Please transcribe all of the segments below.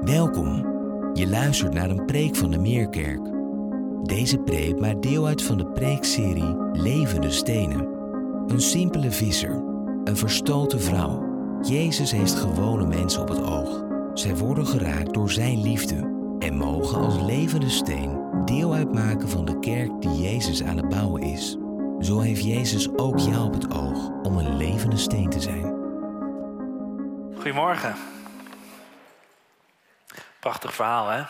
Welkom. Je luistert naar een preek van de Meerkerk. Deze preek maakt deel uit van de preekserie Levende Stenen. Een simpele visser, een verstoten vrouw. Jezus heeft gewone mensen op het oog. Zij worden geraakt door zijn liefde en mogen als levende steen deel uitmaken van de kerk die Jezus aan het bouwen is. Zo heeft Jezus ook jou op het oog om een levende steen te zijn. Goedemorgen. Prachtig verhaal, hè?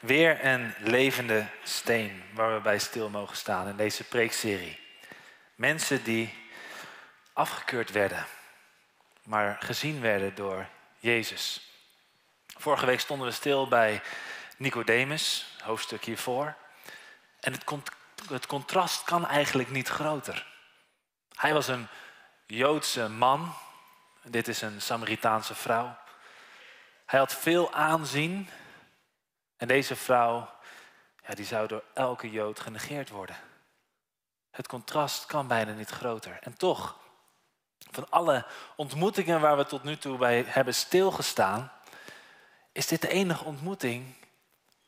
Weer een levende steen waar we bij stil mogen staan in deze preekserie. Mensen die afgekeurd werden, maar gezien werden door Jezus. Vorige week stonden we stil bij Nicodemus, hoofdstuk hiervoor. En het, het contrast kan eigenlijk niet groter. Hij was een Joodse man, dit is een Samaritaanse vrouw. Hij had veel aanzien. En deze vrouw, ja, die zou door elke Jood genegeerd worden. Het contrast kan bijna niet groter. En toch, van alle ontmoetingen waar we tot nu toe bij hebben stilgestaan, is dit de enige ontmoeting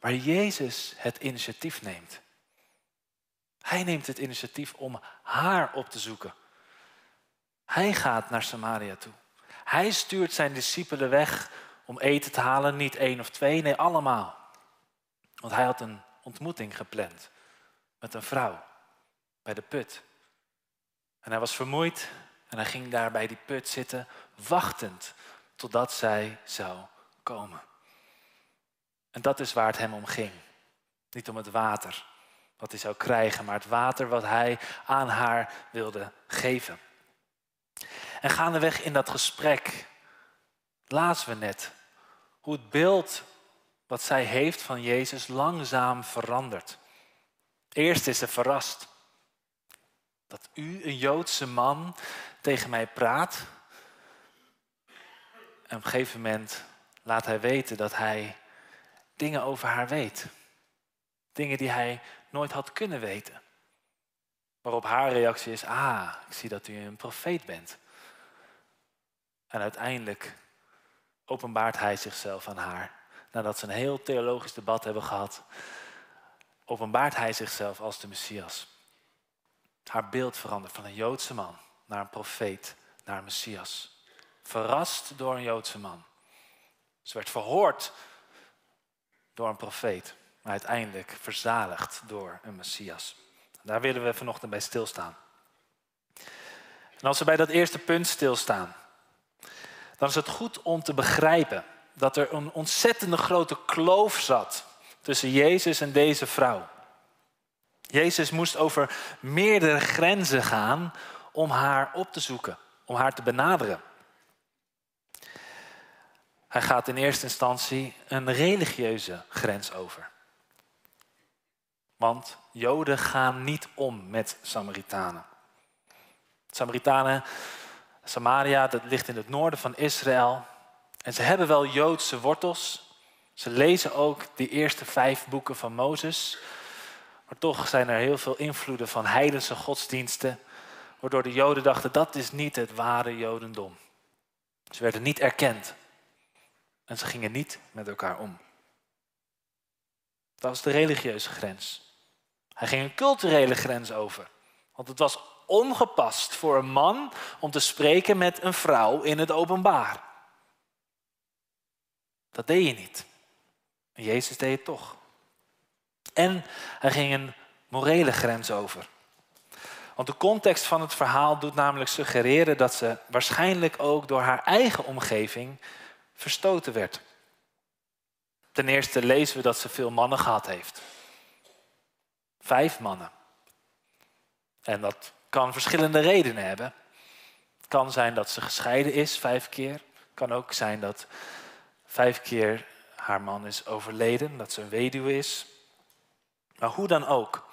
waar Jezus het initiatief neemt. Hij neemt het initiatief om haar op te zoeken. Hij gaat naar Samaria toe. Hij stuurt zijn discipelen weg om eten te halen, niet één of twee, nee allemaal. Want hij had een ontmoeting gepland met een vrouw bij de put. En hij was vermoeid en hij ging daar bij die put zitten, wachtend totdat zij zou komen. En dat is waar het hem om ging. Niet om het water wat hij zou krijgen, maar het water wat hij aan haar wilde geven. En gaandeweg in dat gesprek lazen we net hoe het beeld wat zij heeft van Jezus langzaam verandert. Eerst is ze verrast dat u, een Joodse man, tegen mij praat. En op een gegeven moment laat hij weten dat hij dingen over haar weet. Dingen die hij nooit had kunnen weten. Waarop haar reactie is, ah, ik zie dat u een profeet bent. En uiteindelijk openbaart hij zichzelf aan haar. Nadat ze een heel theologisch debat hebben gehad, openbaart hij zichzelf als de Messias. Haar beeld verandert van een Joodse man naar een profeet, naar een Messias. Verrast door een Joodse man. Ze werd verhoord door een profeet, maar uiteindelijk verzaligd door een Messias. Daar willen we vanochtend bij stilstaan. En als we bij dat eerste punt stilstaan, dan is het goed om te begrijpen dat er een ontzettende grote kloof zat tussen Jezus en deze vrouw. Jezus moest over meerdere grenzen gaan om haar op te zoeken, om haar te benaderen. Hij gaat in eerste instantie een religieuze grens over. Want Joden gaan niet om met Samaritanen. Samaritanen Samaria, dat ligt in het noorden van Israël. En ze hebben wel Joodse wortels. Ze lezen ook de eerste vijf boeken van Mozes. Maar toch zijn er heel veel invloeden van heidense godsdiensten. Waardoor de Joden dachten, dat is niet het ware Jodendom. Ze werden niet erkend. En ze gingen niet met elkaar om. Dat was de religieuze grens. Hij ging een culturele grens over. Want het was ongepast voor een man om te spreken met een vrouw in het openbaar. Dat deed je niet. Jezus deed het toch. En hij ging een morele grens over. Want de context van het verhaal doet namelijk suggereren dat ze waarschijnlijk ook door haar eigen omgeving verstoten werd. Ten eerste lezen we dat ze veel mannen gehad heeft. Vijf mannen. En dat kan verschillende redenen hebben. Het kan zijn dat ze gescheiden is vijf keer. Het kan ook zijn dat vijf keer haar man is overleden, dat ze een weduwe is. Maar hoe dan ook.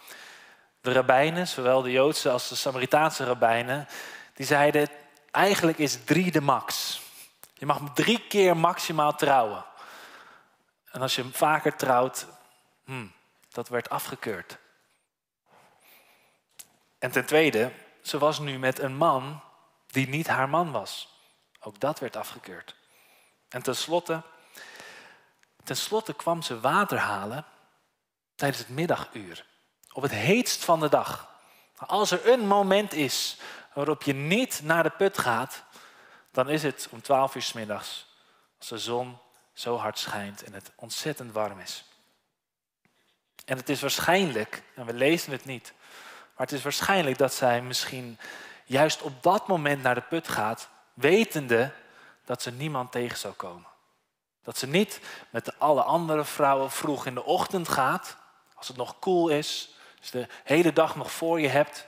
De rabbijnen, zowel de Joodse als de Samaritaanse rabbijnen, die zeiden eigenlijk is drie de max. Je mag drie keer maximaal trouwen. En als je vaker trouwt, hmm, dat werd afgekeurd. En ten tweede, ze was nu met een man die niet haar man was. Ook dat werd afgekeurd. En tenslotte, Ten slotte kwam ze water halen tijdens het middaguur, op het heetst van de dag. Als er een moment is waarop je niet naar de put gaat, dan is het om 12 uur s middags, als de zon zo hard schijnt en het ontzettend warm is. En het is waarschijnlijk, en we lezen het niet, maar het is waarschijnlijk dat zij misschien juist op dat moment naar de put gaat, wetende dat ze niemand tegen zou komen. Dat ze niet met alle andere vrouwen vroeg in de ochtend gaat, als het nog koel is, als de hele dag nog voor je hebt.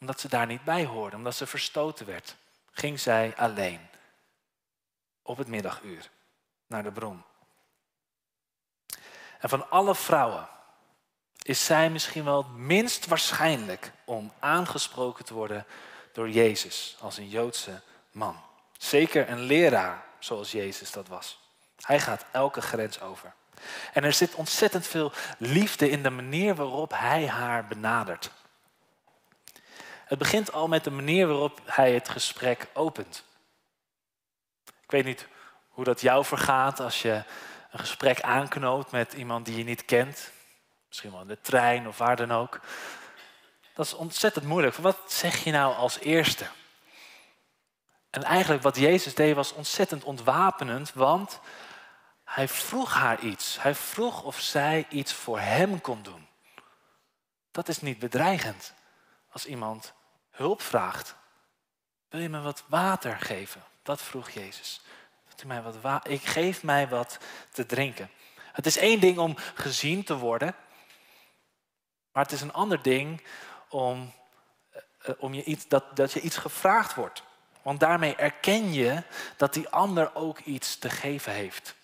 Omdat ze daar niet bij hoorde, omdat ze verstoten werd, ging zij alleen op het middaguur naar de bron. En van alle vrouwen is zij misschien wel het minst waarschijnlijk om aangesproken te worden door Jezus als een Joodse man. Zeker een leraar zoals Jezus dat was. Hij gaat elke grens over. En er zit ontzettend veel liefde in de manier waarop hij haar benadert. Het begint al met de manier waarop hij het gesprek opent. Ik weet niet hoe dat jou vergaat als je een gesprek aanknoopt met iemand die je niet kent. Misschien wel in de trein of waar dan ook. Dat is ontzettend moeilijk. Wat zeg je nou als eerste? En eigenlijk wat Jezus deed was ontzettend ontwapenend, want hij vroeg haar iets. Hij vroeg of zij iets voor hem kon doen. Dat is niet bedreigend als iemand hulp vraagt. Wil je me wat water geven? Dat vroeg Jezus. mij wat Ik geef mij wat te drinken. Het is één ding om gezien te worden, maar het is een ander ding om, eh, om je iets, dat, dat je iets gevraagd wordt. Want daarmee erken je dat die ander ook iets te geven heeft.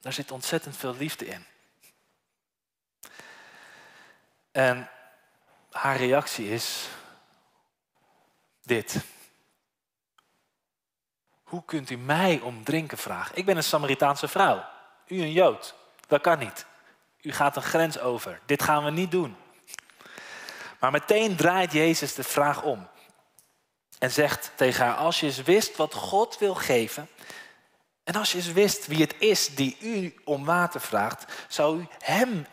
Daar zit ontzettend veel liefde in. En haar reactie is dit. Hoe kunt u mij om drinken vragen? Ik ben een Samaritaanse vrouw. U een Jood. Dat kan niet. U gaat een grens over. Dit gaan we niet doen. Maar meteen draait Jezus de vraag om. En zegt tegen haar, als je eens wist wat God wil geven, en als je eens wist wie het is die u om water vraagt, zou u hem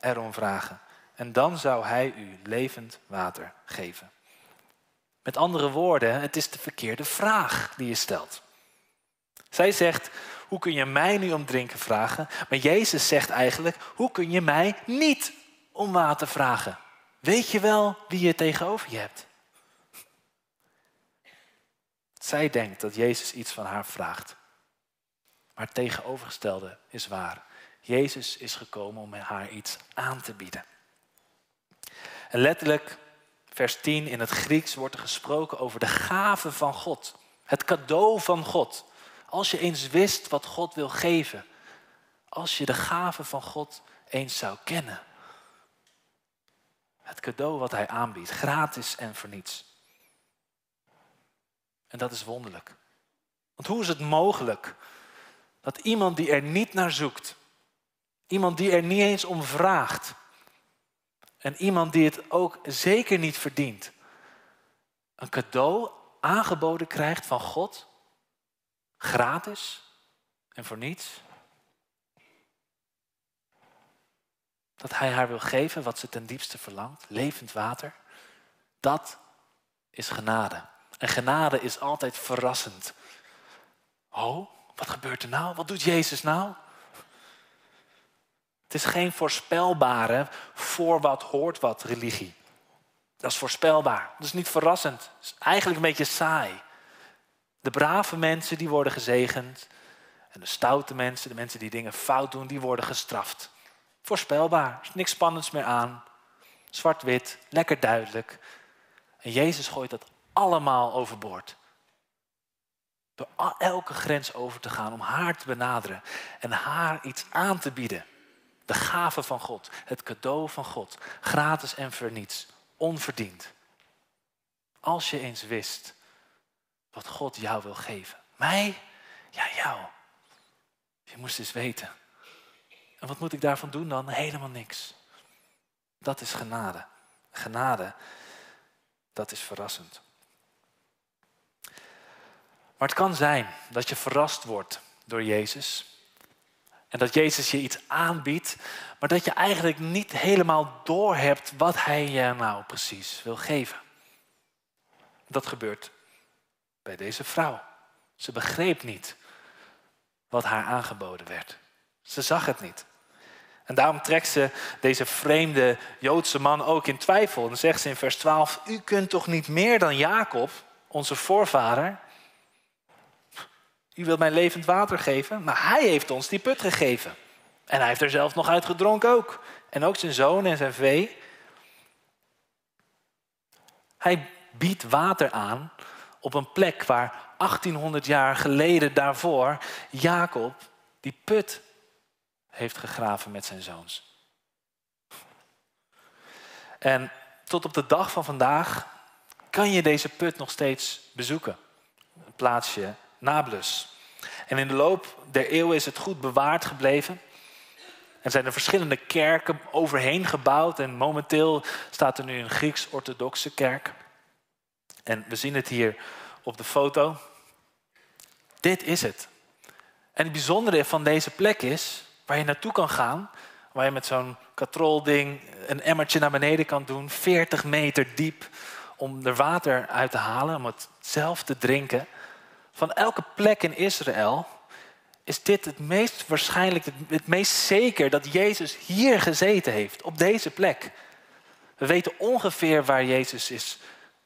erom vragen. En dan zou hij u levend water geven. Met andere woorden, het is de verkeerde vraag die je stelt. Zij zegt, hoe kun je mij nu om drinken vragen? Maar Jezus zegt eigenlijk, hoe kun je mij niet om water vragen? Weet je wel wie je tegenover je hebt? Zij denkt dat Jezus iets van haar vraagt. Maar het tegenovergestelde is waar. Jezus is gekomen om haar iets aan te bieden. En letterlijk, vers 10 in het Grieks wordt er gesproken over de gave van God. Het cadeau van God. Als je eens wist wat God wil geven. Als je de gave van God eens zou kennen. Het cadeau wat hij aanbiedt, gratis en voor niets. En dat is wonderlijk. Want hoe is het mogelijk dat iemand die er niet naar zoekt, iemand die er niet eens om vraagt, en iemand die het ook zeker niet verdient, een cadeau aangeboden krijgt van God, gratis en voor niets? Dat hij haar wil geven wat ze ten diepste verlangt, levend water. Dat is genade. En genade is altijd verrassend. Oh, wat gebeurt er nou? Wat doet Jezus nou? Het is geen voorspelbare voor wat hoort wat religie. Dat is voorspelbaar. Dat is niet verrassend. Dat is eigenlijk een beetje saai. De brave mensen die worden gezegend. En de stoute mensen, de mensen die dingen fout doen, die worden gestraft. Voorspelbaar. Is niks spannends meer aan. Zwart-wit, lekker duidelijk. En Jezus gooit dat allemaal overboord. Door elke grens over te gaan om haar te benaderen en haar iets aan te bieden. De gave van God, het cadeau van God, gratis en voor niets, onverdiend. Als je eens wist wat God jou wil geven. Mij? Ja, jou. Je moest eens weten. En wat moet ik daarvan doen dan? Helemaal niks. Dat is genade. Genade, dat is verrassend. Maar het kan zijn dat je verrast wordt door Jezus. En dat Jezus je iets aanbiedt, maar dat je eigenlijk niet helemaal doorhebt wat Hij je nou precies wil geven. Dat gebeurt bij deze vrouw. Ze begreep niet wat haar aangeboden werd. Ze zag het niet. En daarom trekt ze deze vreemde Joodse man ook in twijfel. En zegt ze in vers 12: U kunt toch niet meer dan Jacob, onze voorvader? U wilt mij levend water geven, maar hij heeft ons die put gegeven. En hij heeft er zelf nog uit gedronken ook. En ook zijn zoon en zijn vee. Hij biedt water aan op een plek waar 1800 jaar geleden daarvoor Jacob die put heeft gegraven met zijn zoons. En tot op de dag van vandaag kan je deze put nog steeds bezoeken. Het plaatsje Nablus. En in de loop der eeuwen is het goed bewaard gebleven. Er zijn er verschillende kerken overheen gebouwd. En momenteel staat er nu een Grieks-orthodoxe kerk. En we zien het hier op de foto. Dit is het. En het bijzondere van deze plek is waar je naartoe kan gaan, waar je met zo'n katrolding een emmertje naar beneden kan doen, 40 meter diep, om er water uit te halen, om het zelf te drinken. Van elke plek in Israël is dit het meest waarschijnlijk, het meest zeker dat Jezus hier gezeten heeft, op deze plek. We weten ongeveer waar Jezus is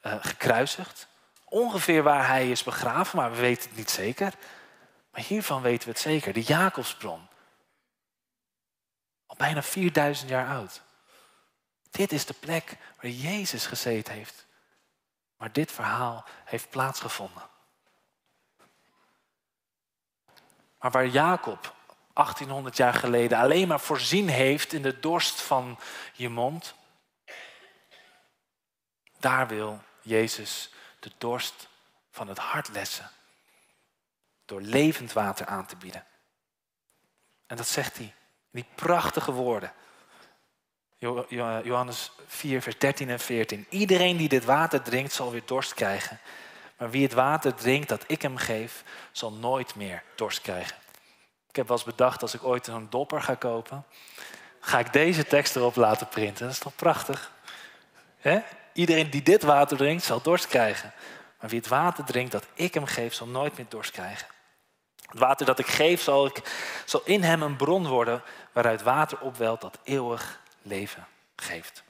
uh, gekruisigd, ongeveer waar hij is begraven, maar we weten het niet zeker. Maar hiervan weten we het zeker, de Jacobsbron. Al bijna 4000 jaar oud. Dit is de plek waar Jezus gezeten heeft. Waar dit verhaal heeft plaatsgevonden. Maar waar Jacob 1800 jaar geleden alleen maar voorzien heeft in de dorst van je mond. Daar wil Jezus de dorst van het hart lessen. Door levend water aan te bieden. En dat zegt hij. Die prachtige woorden. Johannes 4, vers 13 en 14. Iedereen die dit water drinkt zal weer dorst krijgen. Maar wie het water drinkt dat ik hem geef, zal nooit meer dorst krijgen. Ik heb wel eens bedacht, als ik ooit een dopper ga kopen, ga ik deze tekst erop laten printen. Dat is toch prachtig? Iedereen die dit water drinkt, zal dorst krijgen. Maar wie het water drinkt dat ik hem geef, zal nooit meer dorst krijgen. Het water dat ik geef, zal, ik, zal in hem een bron worden waaruit water opwelt dat eeuwig leven geeft.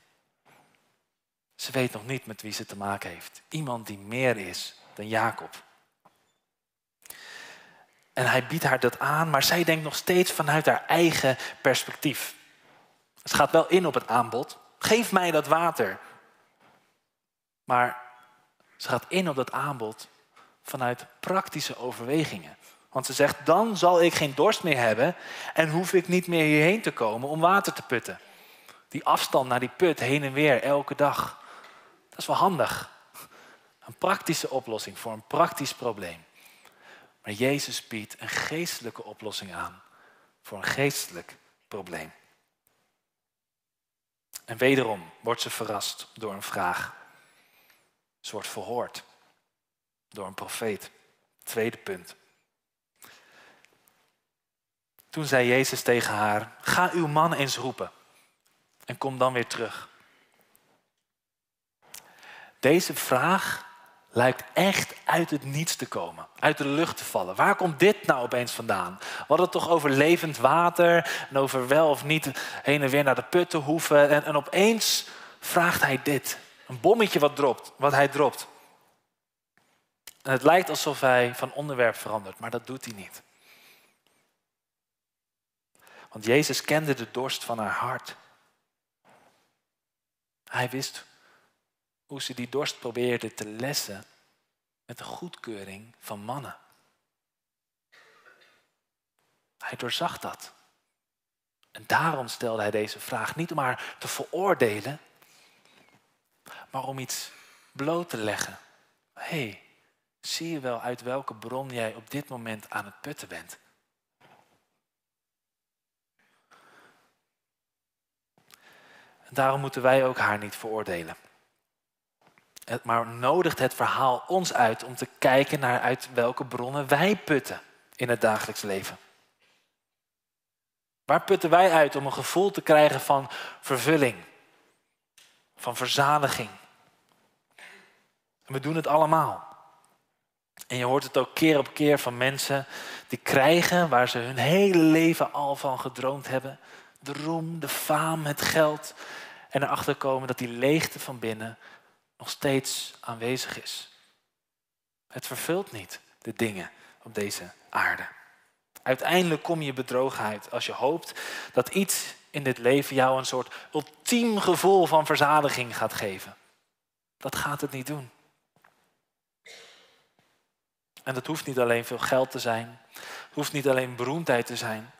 Ze weet nog niet met wie ze te maken heeft. Iemand die meer is dan Jacob. En hij biedt haar dat aan, maar zij denkt nog steeds vanuit haar eigen perspectief. Het gaat wel in op het aanbod. Geef mij dat water. Maar ze gaat in op dat aanbod vanuit praktische overwegingen. Want ze zegt, dan zal ik geen dorst meer hebben en hoef ik niet meer hierheen te komen om water te putten. Die afstand naar die put heen en weer elke dag. Dat is wel handig. Een praktische oplossing voor een praktisch probleem. Maar Jezus biedt een geestelijke oplossing aan voor een geestelijk probleem. En wederom wordt ze verrast door een vraag. Ze wordt verhoord door een profeet. Tweede punt. Toen zei Jezus tegen haar: Ga uw man eens roepen en kom dan weer terug. Deze vraag lijkt echt uit het niets te komen, uit de lucht te vallen. Waar komt dit nou opeens vandaan? We hadden het toch over levend water en over wel of niet heen en weer naar de put te hoeven. En, en opeens vraagt hij dit. Een bommetje wat, dropt, wat hij dropt. En het lijkt alsof hij van onderwerp verandert, maar dat doet hij niet. Want Jezus kende de dorst van haar hart. Hij wist hoe ze die dorst probeerde te lessen met de goedkeuring van mannen. Hij doorzag dat. En daarom stelde hij deze vraag niet om haar te veroordelen, maar om iets bloot te leggen. Hé, hey, zie je wel uit welke bron jij op dit moment aan het putten bent? En daarom moeten wij ook haar niet veroordelen. Maar nodigt het verhaal ons uit om te kijken naar uit welke bronnen wij putten in het dagelijks leven? Waar putten wij uit om een gevoel te krijgen van vervulling, van verzadiging? En we doen het allemaal. En je hoort het ook keer op keer van mensen die krijgen waar ze hun hele leven al van gedroomd hebben. De roem, de faam, het geld. En erachter komen dat die leegte van binnen nog steeds aanwezig is. Het vervult niet de dingen op deze aarde. Uiteindelijk kom je bedrogen uit als je hoopt dat iets in dit leven jou een soort ultiem gevoel van verzadiging gaat geven. Dat gaat het niet doen. En dat hoeft niet alleen veel geld te zijn. Hoeft niet alleen beroemdheid te zijn.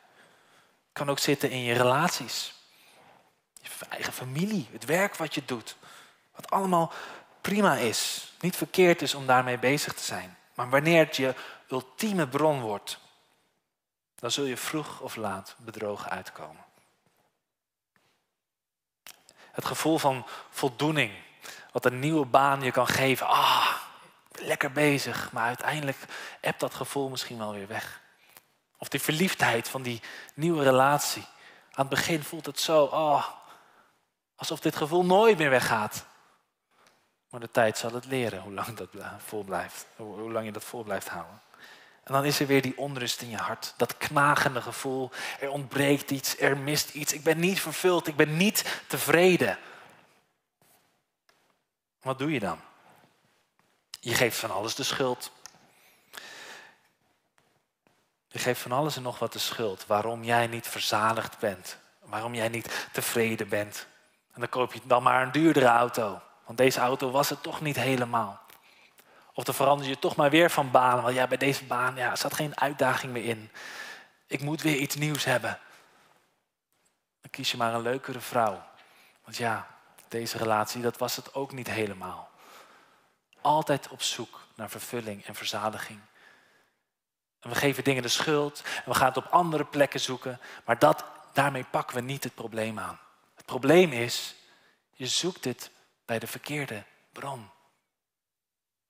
Het kan ook zitten in je relaties. Je eigen familie, het werk wat je doet. Wat allemaal prima is. Niet verkeerd is om daarmee bezig te zijn. Maar wanneer het je ultieme bron wordt, dan zul je vroeg of laat bedrogen uitkomen. Het gevoel van voldoening, wat een nieuwe baan je kan geven. Ah, lekker bezig, maar uiteindelijk hebt dat gevoel misschien wel weer weg. Of die verliefdheid van die nieuwe relatie. Aan het begin voelt het zo, oh, alsof dit gevoel nooit meer weggaat. Maar de tijd zal het leren hoe lang dat vol blijft, hoe lang je dat vol blijft houden. En dan is er weer die onrust in je hart, dat knagende gevoel. Er ontbreekt iets, er mist iets. Ik ben niet vervuld, ik ben niet tevreden. Wat doe je dan? Je geeft van alles de schuld. Je geeft van alles en nog wat de schuld. Waarom jij niet verzadigd bent. Waarom jij niet tevreden bent. En dan koop je dan maar een duurdere auto. Want deze auto was het toch niet helemaal. Of dan verander je toch maar weer van baan. Want ja, bij deze baan ja, zat geen uitdaging meer in. Ik moet weer iets nieuws hebben. Dan kies je maar een leukere vrouw. Want ja, deze relatie, dat was het ook niet helemaal. Altijd op zoek naar vervulling en verzadiging. En we geven dingen de schuld en we gaan het op andere plekken zoeken. Maar dat, daarmee pakken we niet het probleem aan. Het probleem is, je zoekt het bij de verkeerde bron.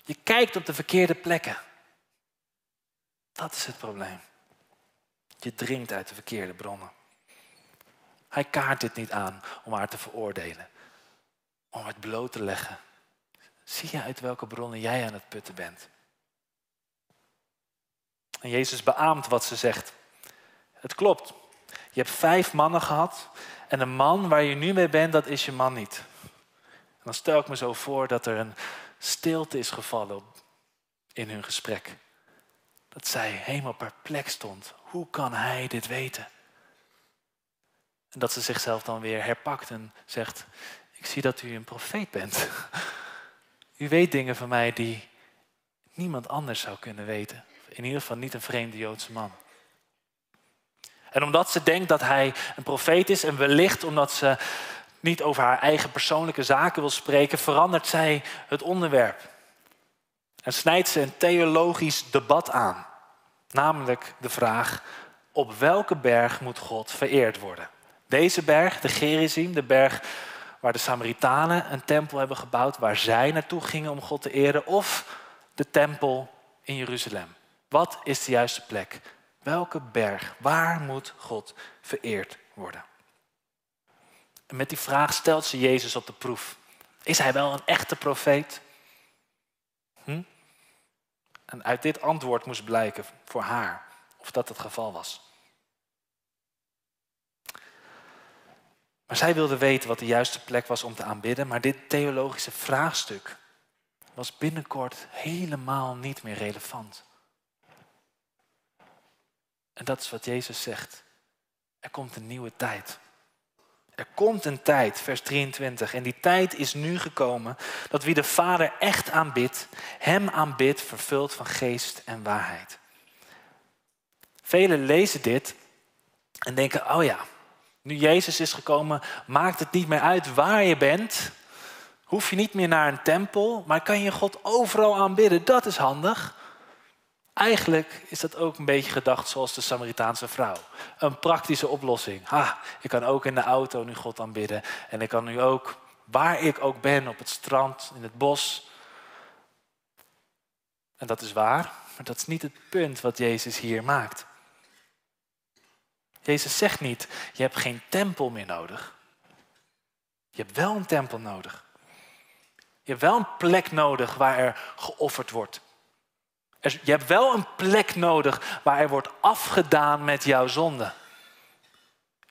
Je kijkt op de verkeerde plekken. Dat is het probleem. Je drinkt uit de verkeerde bronnen. Hij kaart dit niet aan om haar te veroordelen, om het bloot te leggen. Zie je uit welke bronnen jij aan het putten bent? En Jezus beaamt wat ze zegt. Het klopt. Je hebt vijf mannen gehad en de man waar je nu mee bent, dat is je man niet. En dan stel ik me zo voor dat er een stilte is gevallen in hun gesprek. Dat zij helemaal perplex stond. Hoe kan hij dit weten? En dat ze zichzelf dan weer herpakt en zegt: Ik zie dat u een profeet bent. U weet dingen van mij die niemand anders zou kunnen weten. In ieder geval niet een vreemde Joodse man. En omdat ze denkt dat hij een profeet is en wellicht omdat ze niet over haar eigen persoonlijke zaken wil spreken, verandert zij het onderwerp. En snijdt ze een theologisch debat aan. Namelijk de vraag, op welke berg moet God vereerd worden? Deze berg, de Gerizim, de berg waar de Samaritanen een tempel hebben gebouwd, waar zij naartoe gingen om God te eren, of de tempel in Jeruzalem. Wat is de juiste plek? Welke berg? Waar moet God vereerd worden? En met die vraag stelt ze Jezus op de proef. Is hij wel een echte profeet? Hm? En uit dit antwoord moest blijken voor haar of dat het geval was. Maar zij wilde weten wat de juiste plek was om te aanbidden, maar dit theologische vraagstuk was binnenkort helemaal niet meer relevant. En dat is wat Jezus zegt. Er komt een nieuwe tijd. Er komt een tijd, vers 23, en die tijd is nu gekomen dat wie de Vader echt aanbidt, Hem aanbidt, vervuld van geest en waarheid. Velen lezen dit en denken, oh ja, nu Jezus is gekomen, maakt het niet meer uit waar je bent. Hoef je niet meer naar een tempel, maar kan je God overal aanbidden. Dat is handig. Eigenlijk is dat ook een beetje gedacht zoals de Samaritaanse vrouw. Een praktische oplossing. Ha, ik kan ook in de auto nu God aanbidden. En ik kan nu ook, waar ik ook ben, op het strand, in het bos. En dat is waar, maar dat is niet het punt wat Jezus hier maakt. Jezus zegt niet, je hebt geen tempel meer nodig. Je hebt wel een tempel nodig. Je hebt wel een plek nodig waar er geofferd wordt. Je hebt wel een plek nodig waar er wordt afgedaan met jouw zonde.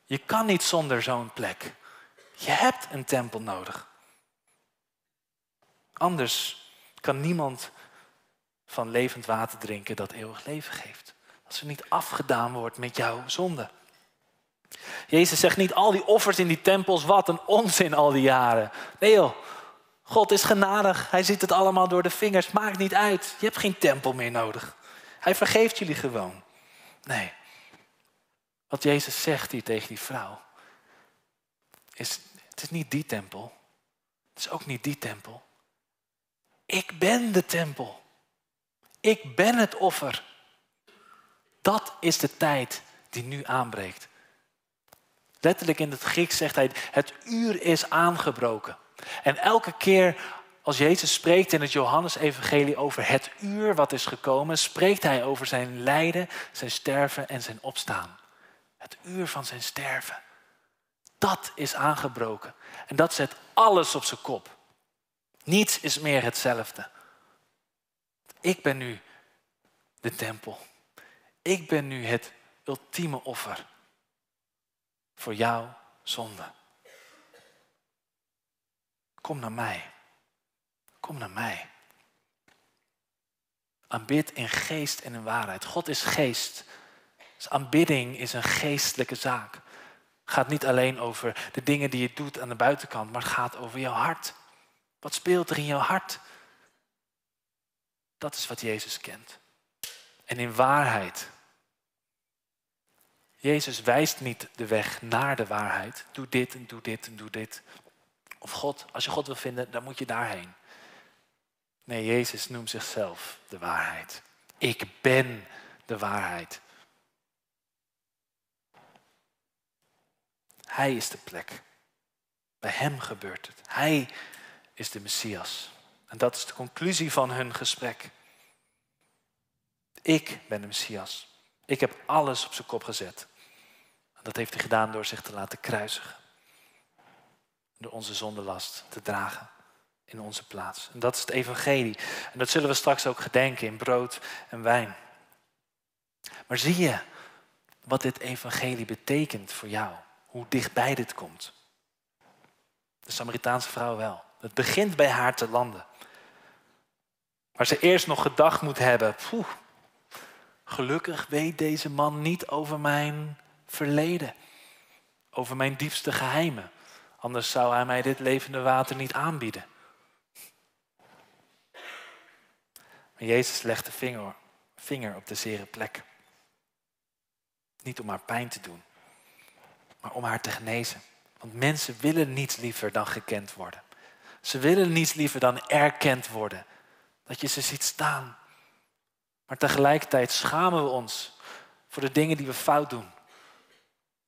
Je kan niet zonder zo'n plek. Je hebt een tempel nodig. Anders kan niemand van levend water drinken dat eeuwig leven geeft. Als er niet afgedaan wordt met jouw zonde. Jezus zegt niet al die offers in die tempels, wat een onzin al die jaren. Nee joh, God is genadig. Hij ziet het allemaal door de vingers. Maakt niet uit. Je hebt geen tempel meer nodig. Hij vergeeft jullie gewoon. Nee. Wat Jezus zegt hier tegen die vrouw. Is, het is niet die tempel. Het is ook niet die tempel. Ik ben de tempel. Ik ben het offer. Dat is de tijd die nu aanbreekt. Letterlijk in het Grieks zegt hij, het uur is aangebroken. En elke keer als Jezus spreekt in het Johannesevangelie over het uur wat is gekomen, spreekt hij over zijn lijden, zijn sterven en zijn opstaan. Het uur van zijn sterven. Dat is aangebroken. En dat zet alles op zijn kop. Niets is meer hetzelfde. Ik ben nu de tempel. Ik ben nu het ultieme offer voor jouw zonde. Kom naar mij. Kom naar mij. Aanbid in geest en in waarheid. God is geest. Dus aanbidding is een geestelijke zaak. Het gaat niet alleen over de dingen die je doet aan de buitenkant, maar het gaat over jouw hart. Wat speelt er in jouw hart? Dat is wat Jezus kent. En in waarheid. Jezus wijst niet de weg naar de waarheid. Doe dit en doe dit en doe dit. Of God, als je God wil vinden, dan moet je daarheen. Nee, Jezus noemt zichzelf de waarheid. Ik ben de waarheid. Hij is de plek. Bij Hem gebeurt het. Hij is de Messias. En dat is de conclusie van hun gesprek. Ik ben de Messias. Ik heb alles op zijn kop gezet. En dat heeft hij gedaan door zich te laten kruisigen door onze zondelast te dragen in onze plaats. En dat is het evangelie. En dat zullen we straks ook gedenken in brood en wijn. Maar zie je wat dit evangelie betekent voor jou? Hoe dichtbij dit komt? De Samaritaanse vrouw wel. Het begint bij haar te landen. Maar ze eerst nog gedacht moet hebben, poeh, gelukkig weet deze man niet over mijn verleden, over mijn diepste geheimen. Anders zou hij mij dit levende water niet aanbieden. Maar Jezus legt de vinger, vinger op de zere plek. Niet om haar pijn te doen, maar om haar te genezen. Want mensen willen niets liever dan gekend worden. Ze willen niets liever dan erkend worden. Dat je ze ziet staan. Maar tegelijkertijd schamen we ons voor de dingen die we fout doen.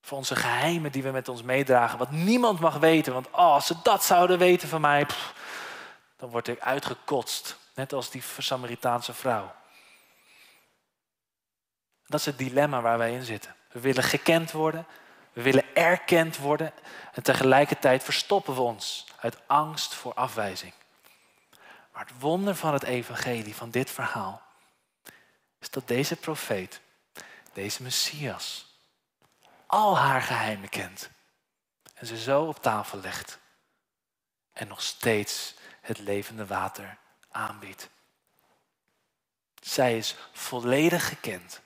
Voor onze geheimen die we met ons meedragen. Wat niemand mag weten. Want oh, als ze dat zouden weten van mij, dan word ik uitgekotst. Net als die Samaritaanse vrouw. Dat is het dilemma waar wij in zitten. We willen gekend worden. We willen erkend worden. En tegelijkertijd verstoppen we ons uit angst voor afwijzing. Maar het wonder van het evangelie, van dit verhaal, is dat deze profeet, deze Messias, al haar geheimen kent. En ze zo op tafel legt. En nog steeds het levende water aanbiedt. Zij is volledig gekend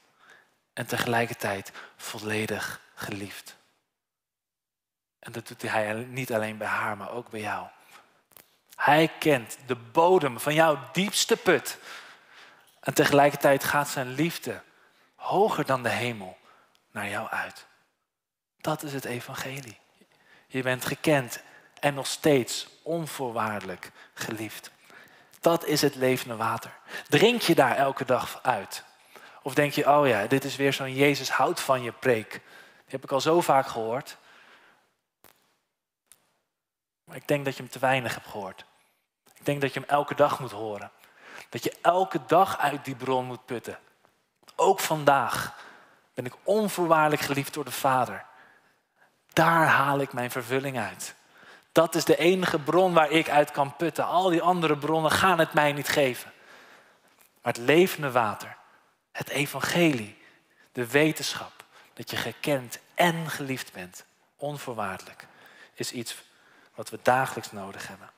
en tegelijkertijd volledig geliefd. En dat doet hij niet alleen bij haar, maar ook bij jou. Hij kent de bodem van jouw diepste put. En tegelijkertijd gaat zijn liefde hoger dan de hemel naar jou uit. Dat is het evangelie. Je bent gekend en nog steeds onvoorwaardelijk geliefd. Dat is het levende water. Drink je daar elke dag uit? Of denk je, oh ja, dit is weer zo'n Jezus houdt van je preek. Die heb ik al zo vaak gehoord. Maar ik denk dat je hem te weinig hebt gehoord. Ik denk dat je hem elke dag moet horen. Dat je elke dag uit die bron moet putten. Ook vandaag ben ik onvoorwaardelijk geliefd door de Vader. Daar haal ik mijn vervulling uit. Dat is de enige bron waar ik uit kan putten. Al die andere bronnen gaan het mij niet geven. Maar het levende water, het evangelie, de wetenschap dat je gekend en geliefd bent, onvoorwaardelijk, is iets wat we dagelijks nodig hebben.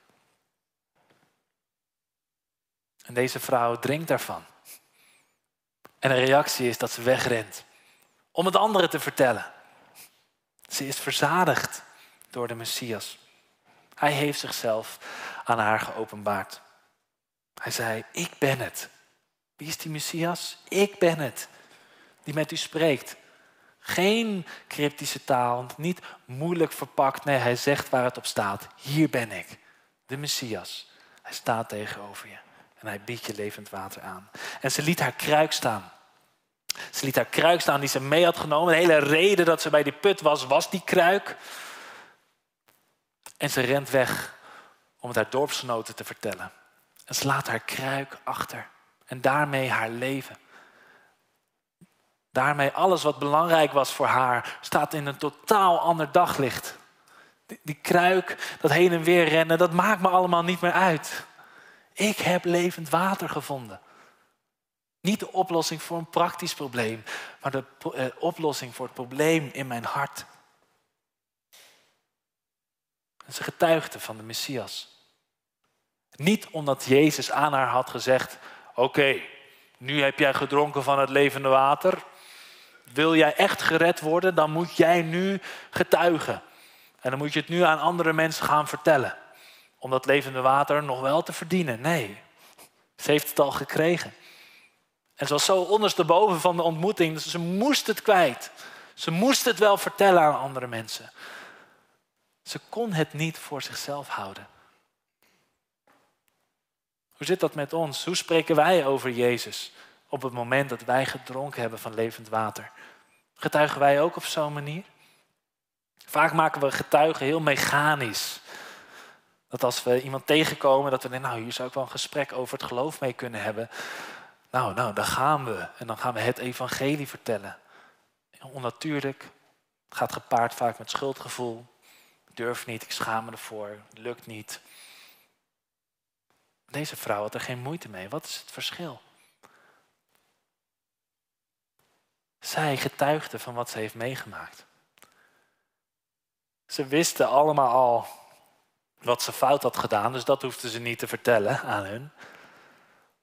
En deze vrouw drinkt daarvan. En de reactie is dat ze wegrent om het anderen te vertellen. Ze is verzadigd door de Messias. Hij heeft zichzelf aan haar geopenbaard. Hij zei, ik ben het. Wie is die Messias? Ik ben het, die met u spreekt. Geen cryptische taal, niet moeilijk verpakt. Nee, hij zegt waar het op staat. Hier ben ik, de Messias. Hij staat tegenover je en hij biedt je levend water aan. En ze liet haar kruik staan. Ze liet haar kruik staan die ze mee had genomen. De hele reden dat ze bij die put was, was die kruik. En ze rent weg om het haar dorpsgenoten te vertellen. En ze laat haar kruik achter. En daarmee haar leven. Daarmee alles wat belangrijk was voor haar staat in een totaal ander daglicht. Die, die kruik, dat heen en weer rennen, dat maakt me allemaal niet meer uit. Ik heb levend water gevonden. Niet de oplossing voor een praktisch probleem, maar de eh, oplossing voor het probleem in mijn hart. Ze getuigde van de Messias. Niet omdat Jezus aan haar had gezegd: Oké, nu heb jij gedronken van het levende water. Wil jij echt gered worden, dan moet jij nu getuigen. En dan moet je het nu aan andere mensen gaan vertellen. Om dat levende water nog wel te verdienen. Nee, ze heeft het al gekregen. En ze was zo ondersteboven van de ontmoeting, ze moest het kwijt. Ze moest het wel vertellen aan andere mensen. Ze kon het niet voor zichzelf houden. Hoe zit dat met ons? Hoe spreken wij over Jezus op het moment dat wij gedronken hebben van levend water? Getuigen wij ook op zo'n manier? Vaak maken we getuigen heel mechanisch. Dat als we iemand tegenkomen, dat we denken, nou hier zou ik wel een gesprek over het geloof mee kunnen hebben. Nou, nou, daar gaan we. En dan gaan we het evangelie vertellen. Onnatuurlijk. Het gaat gepaard vaak met schuldgevoel. Ik durf niet, ik schaam me ervoor, lukt niet. Deze vrouw had er geen moeite mee. Wat is het verschil? Zij getuigde van wat ze heeft meegemaakt. Ze wisten allemaal al wat ze fout had gedaan, dus dat hoefden ze niet te vertellen aan hun.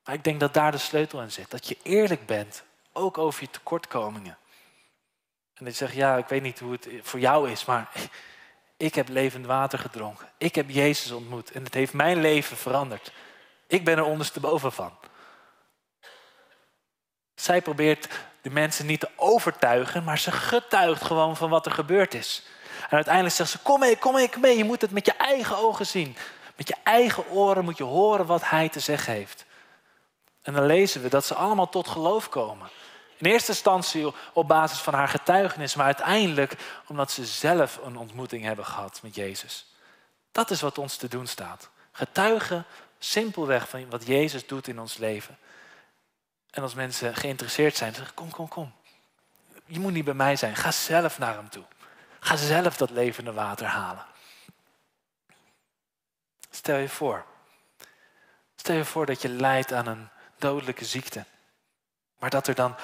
Maar ik denk dat daar de sleutel in zit. Dat je eerlijk bent, ook over je tekortkomingen. En dat je zegt, ja, ik weet niet hoe het voor jou is, maar ik heb levend water gedronken. Ik heb Jezus ontmoet en het heeft mijn leven veranderd. Ik ben er ondersteboven van. Zij probeert de mensen niet te overtuigen, maar ze getuigt gewoon van wat er gebeurd is. En uiteindelijk zegt ze, kom mee, kom mee, kom mee. Je moet het met je eigen ogen zien. Met je eigen oren moet je horen wat hij te zeggen heeft. En dan lezen we dat ze allemaal tot geloof komen. In eerste instantie op basis van haar getuigenis, maar uiteindelijk omdat ze zelf een ontmoeting hebben gehad met Jezus. Dat is wat ons te doen staat. Getuigen simpelweg van wat Jezus doet in ons leven. En als mensen geïnteresseerd zijn, zeggen kom, kom, kom. Je moet niet bij mij zijn, ga zelf naar hem toe. Ga zelf dat levende water halen. Stel je voor. Stel je voor dat je lijdt aan een dodelijke ziekte. Maar dat er dan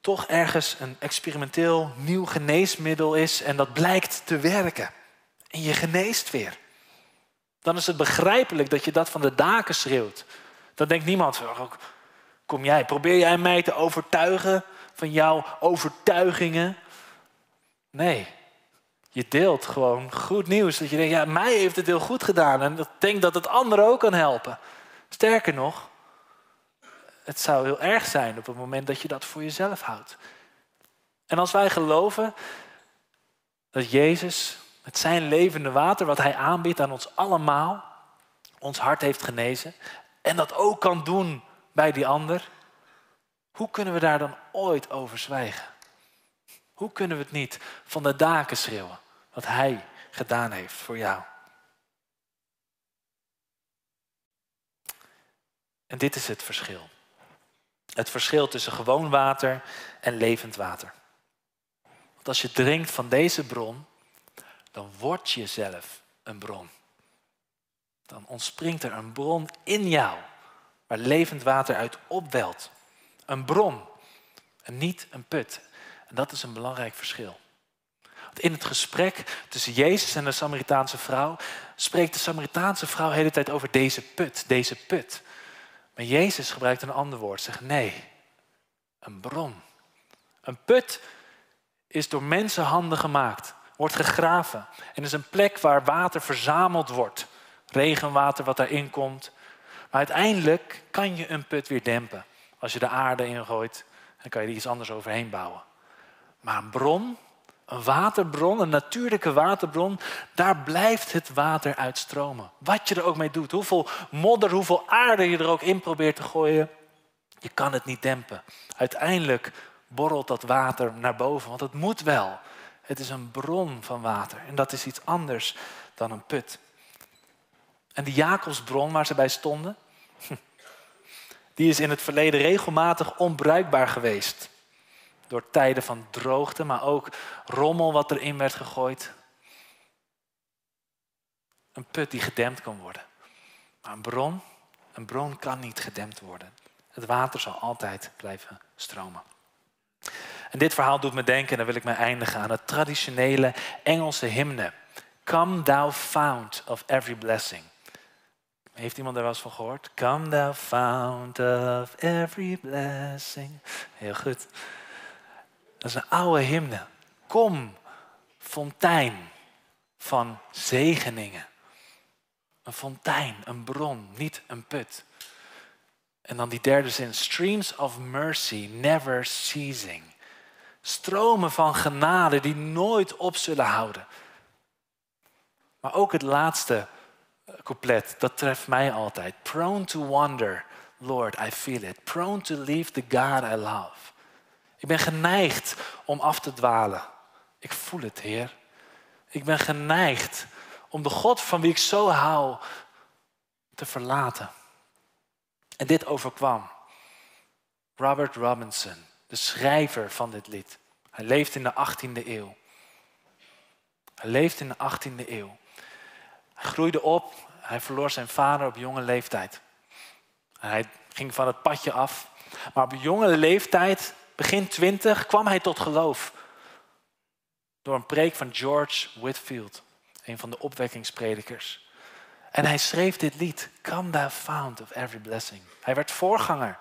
toch ergens een experimenteel nieuw geneesmiddel is en dat blijkt te werken. En je geneest weer. Dan is het begrijpelijk dat je dat van de daken schreeuwt. Dan denkt niemand, kom jij, probeer jij mij te overtuigen van jouw overtuigingen? Nee, je deelt gewoon goed nieuws. Dat je denkt, ja, mij heeft het heel goed gedaan. En ik denk dat het anderen ook kan helpen. Sterker nog, het zou heel erg zijn op het moment dat je dat voor jezelf houdt. En als wij geloven dat Jezus met zijn levende water, wat hij aanbiedt aan ons allemaal, ons hart heeft genezen en dat ook kan doen bij die ander, hoe kunnen we daar dan ooit over zwijgen? Hoe kunnen we het niet van de daken schreeuwen wat hij gedaan heeft voor jou? En dit is het verschil. Het verschil tussen gewoon water en levend water. Want als je drinkt van deze bron, dan word je zelf een bron. Dan ontspringt er een bron in jou waar levend water uit opwelt. Een bron en niet een put. En dat is een belangrijk verschil. Want in het gesprek tussen Jezus en de Samaritaanse vrouw spreekt de Samaritaanse vrouw de hele tijd over deze put, deze put. Maar Jezus gebruikt een ander woord, zegt nee, een bron. Een put is door mensenhanden gemaakt, wordt gegraven en is een plek waar water verzameld wordt. Regenwater wat daarin komt. Maar uiteindelijk kan je een put weer dempen. Als je de aarde ingooit, dan kan je er iets anders overheen bouwen. Maar een bron, een waterbron, een natuurlijke waterbron, daar blijft het water uitstromen. Wat je er ook mee doet, hoeveel modder, hoeveel aarde je er ook in probeert te gooien, je kan het niet dempen. Uiteindelijk borrelt dat water naar boven, want het moet wel. Het is een bron van water en dat is iets anders dan een put. En die Jacobsbron waar ze bij stonden, die is in het verleden regelmatig onbruikbaar geweest. Door tijden van droogte, maar ook rommel wat erin werd gegooid. Een put die gedempt kan worden. Maar een bron, een bron kan niet gedempt worden. Het water zal altijd blijven stromen. En dit verhaal doet me denken, en dan wil ik mij eindigen aan het traditionele Engelse hymne. Come thou fount of every blessing. Heeft iemand daar wel eens van gehoord? Come thou fount of every blessing. Heel goed. Dat is een oude hymne. Kom, fontein van zegeningen. Een fontein, een bron, niet een put. En dan die derde zin. Streams of mercy never ceasing. Stromen van genade die nooit op zullen houden. Maar ook het laatste couplet, dat treft mij altijd. Prone to wonder, Lord, I feel it. Prone to leave the God I love. Ik ben geneigd om af te dwalen. Ik voel het, Heer. Ik ben geneigd om de God van wie ik zo hou te verlaten. En dit overkwam Robert Robinson, de schrijver van dit lied. Hij leeft in de 18e eeuw. Hij leeft in de 18e eeuw. Hij groeide op, hij verloor zijn vader op jonge leeftijd. Hij ging van het padje af. Maar op jonge leeftijd, begin twintig, kwam hij tot geloof. Door een preek van George Whitfield, een van de opwekkingspredikers. En hij schreef dit lied, Come thou fount of every blessing. Hij werd voorganger.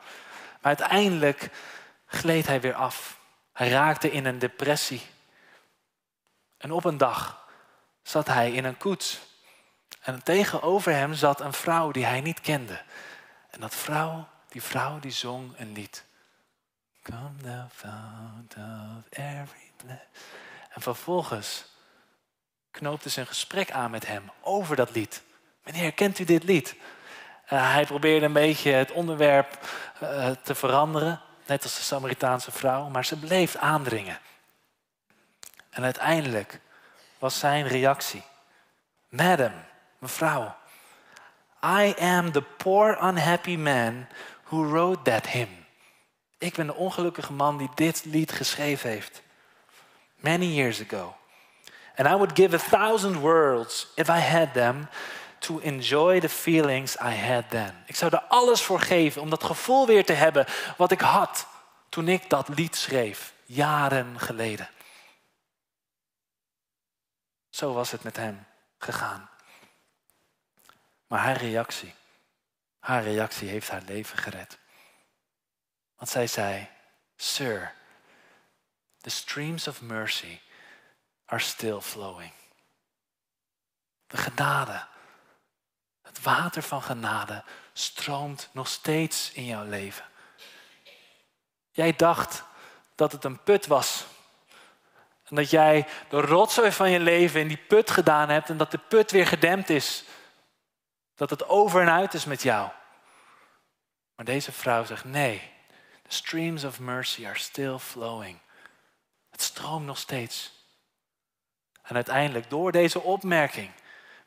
Maar uiteindelijk gleed hij weer af. Hij raakte in een depressie. En op een dag zat hij in een koets en tegenover hem zat een vrouw die hij niet kende. En dat vrouw, die vrouw die zong een lied. Come fount of every. En vervolgens knoopte ze een gesprek aan met hem over dat lied. Meneer, kent u dit lied? Hij probeerde een beetje het onderwerp uh, te veranderen, net als de Samaritaanse vrouw, maar ze bleef aandringen. En uiteindelijk was zijn reactie: Madam, Mevrouw, I am the poor unhappy man who wrote that hymn. Ik ben de ongelukkige man die dit lied geschreven heeft. Many years ago. And I would give a thousand worlds if I had them to enjoy the feelings I had then. Ik zou er alles voor geven om dat gevoel weer te hebben wat ik had toen ik dat lied schreef, jaren geleden. Zo was het met hem gegaan. Maar haar reactie, haar reactie heeft haar leven gered. Want zij zei, Sir, the streams of mercy are still flowing. De genade, het water van genade stroomt nog steeds in jouw leven. Jij dacht dat het een put was. En dat jij de rotzooi van je leven in die put gedaan hebt en dat de put weer gedempt is. Dat het over en uit is met jou. Maar deze vrouw zegt nee. The streams of mercy are still flowing. Het stroomt nog steeds. En uiteindelijk, door deze opmerking,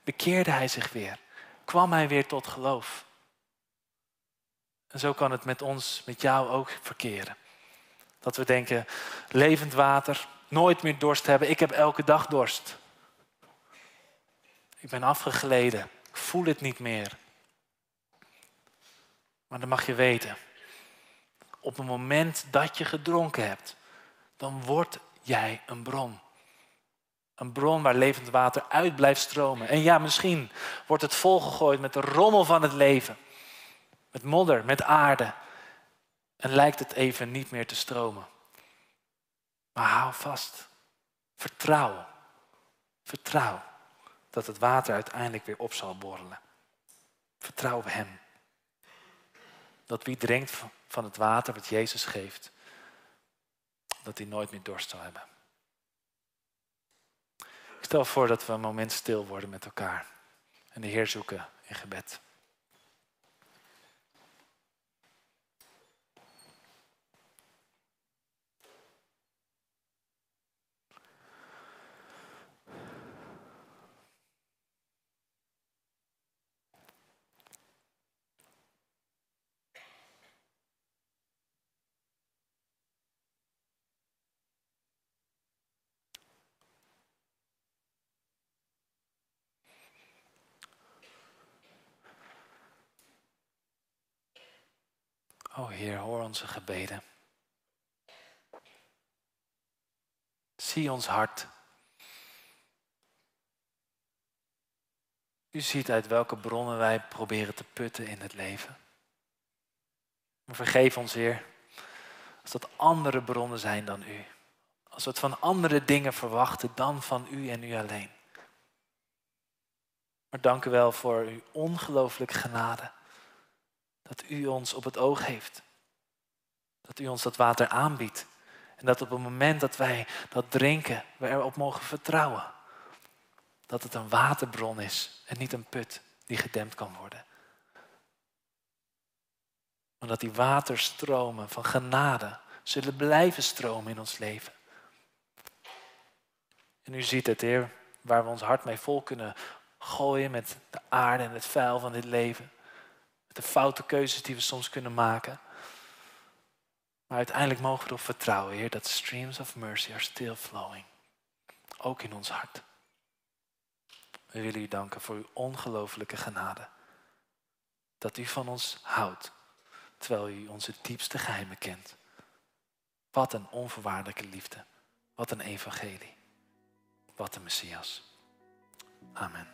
bekeerde hij zich weer. Kwam hij weer tot geloof. En zo kan het met ons, met jou ook verkeren. Dat we denken, levend water, nooit meer dorst hebben. Ik heb elke dag dorst. Ik ben afgegleden. Ik voel het niet meer. Maar dan mag je weten, op het moment dat je gedronken hebt, dan word jij een bron. Een bron waar levend water uit blijft stromen. En ja, misschien wordt het volgegooid met de rommel van het leven. Met modder, met aarde. En lijkt het even niet meer te stromen. Maar hou vast. Vertrouw. Vertrouw dat het water uiteindelijk weer op zal borrelen. Vertrouw op Hem. Dat wie drinkt van het water wat Jezus geeft, dat hij nooit meer dorst zal hebben. Ik stel voor dat we een moment stil worden met elkaar en de Heer zoeken in gebed. O Heer, hoor onze gebeden. Zie ons hart. U ziet uit welke bronnen wij proberen te putten in het leven. Maar vergeef ons, Heer, als dat andere bronnen zijn dan U. Als we het van andere dingen verwachten dan van U en U alleen. Maar dank u wel voor uw ongelooflijke genade dat u ons op het oog heeft. Dat u ons dat water aanbiedt. En dat op het moment dat wij dat drinken, we erop mogen vertrouwen. Dat het een waterbron is en niet een put die gedempt kan worden. Maar dat die waterstromen van genade zullen blijven stromen in ons leven. En u ziet het, Heer, waar we ons hart mee vol kunnen gooien met de aarde en het vuil van dit leven de foute keuzes die we soms kunnen maken. Maar uiteindelijk mogen we erop vertrouwen, Heer, dat streams of mercy are still flowing. Ook in ons hart. We willen u danken voor uw ongelooflijke genade. Dat u van ons houdt, terwijl u onze diepste geheimen kent. Wat een onvoorwaardelijke liefde. Wat een evangelie. Wat een Messias. Amen.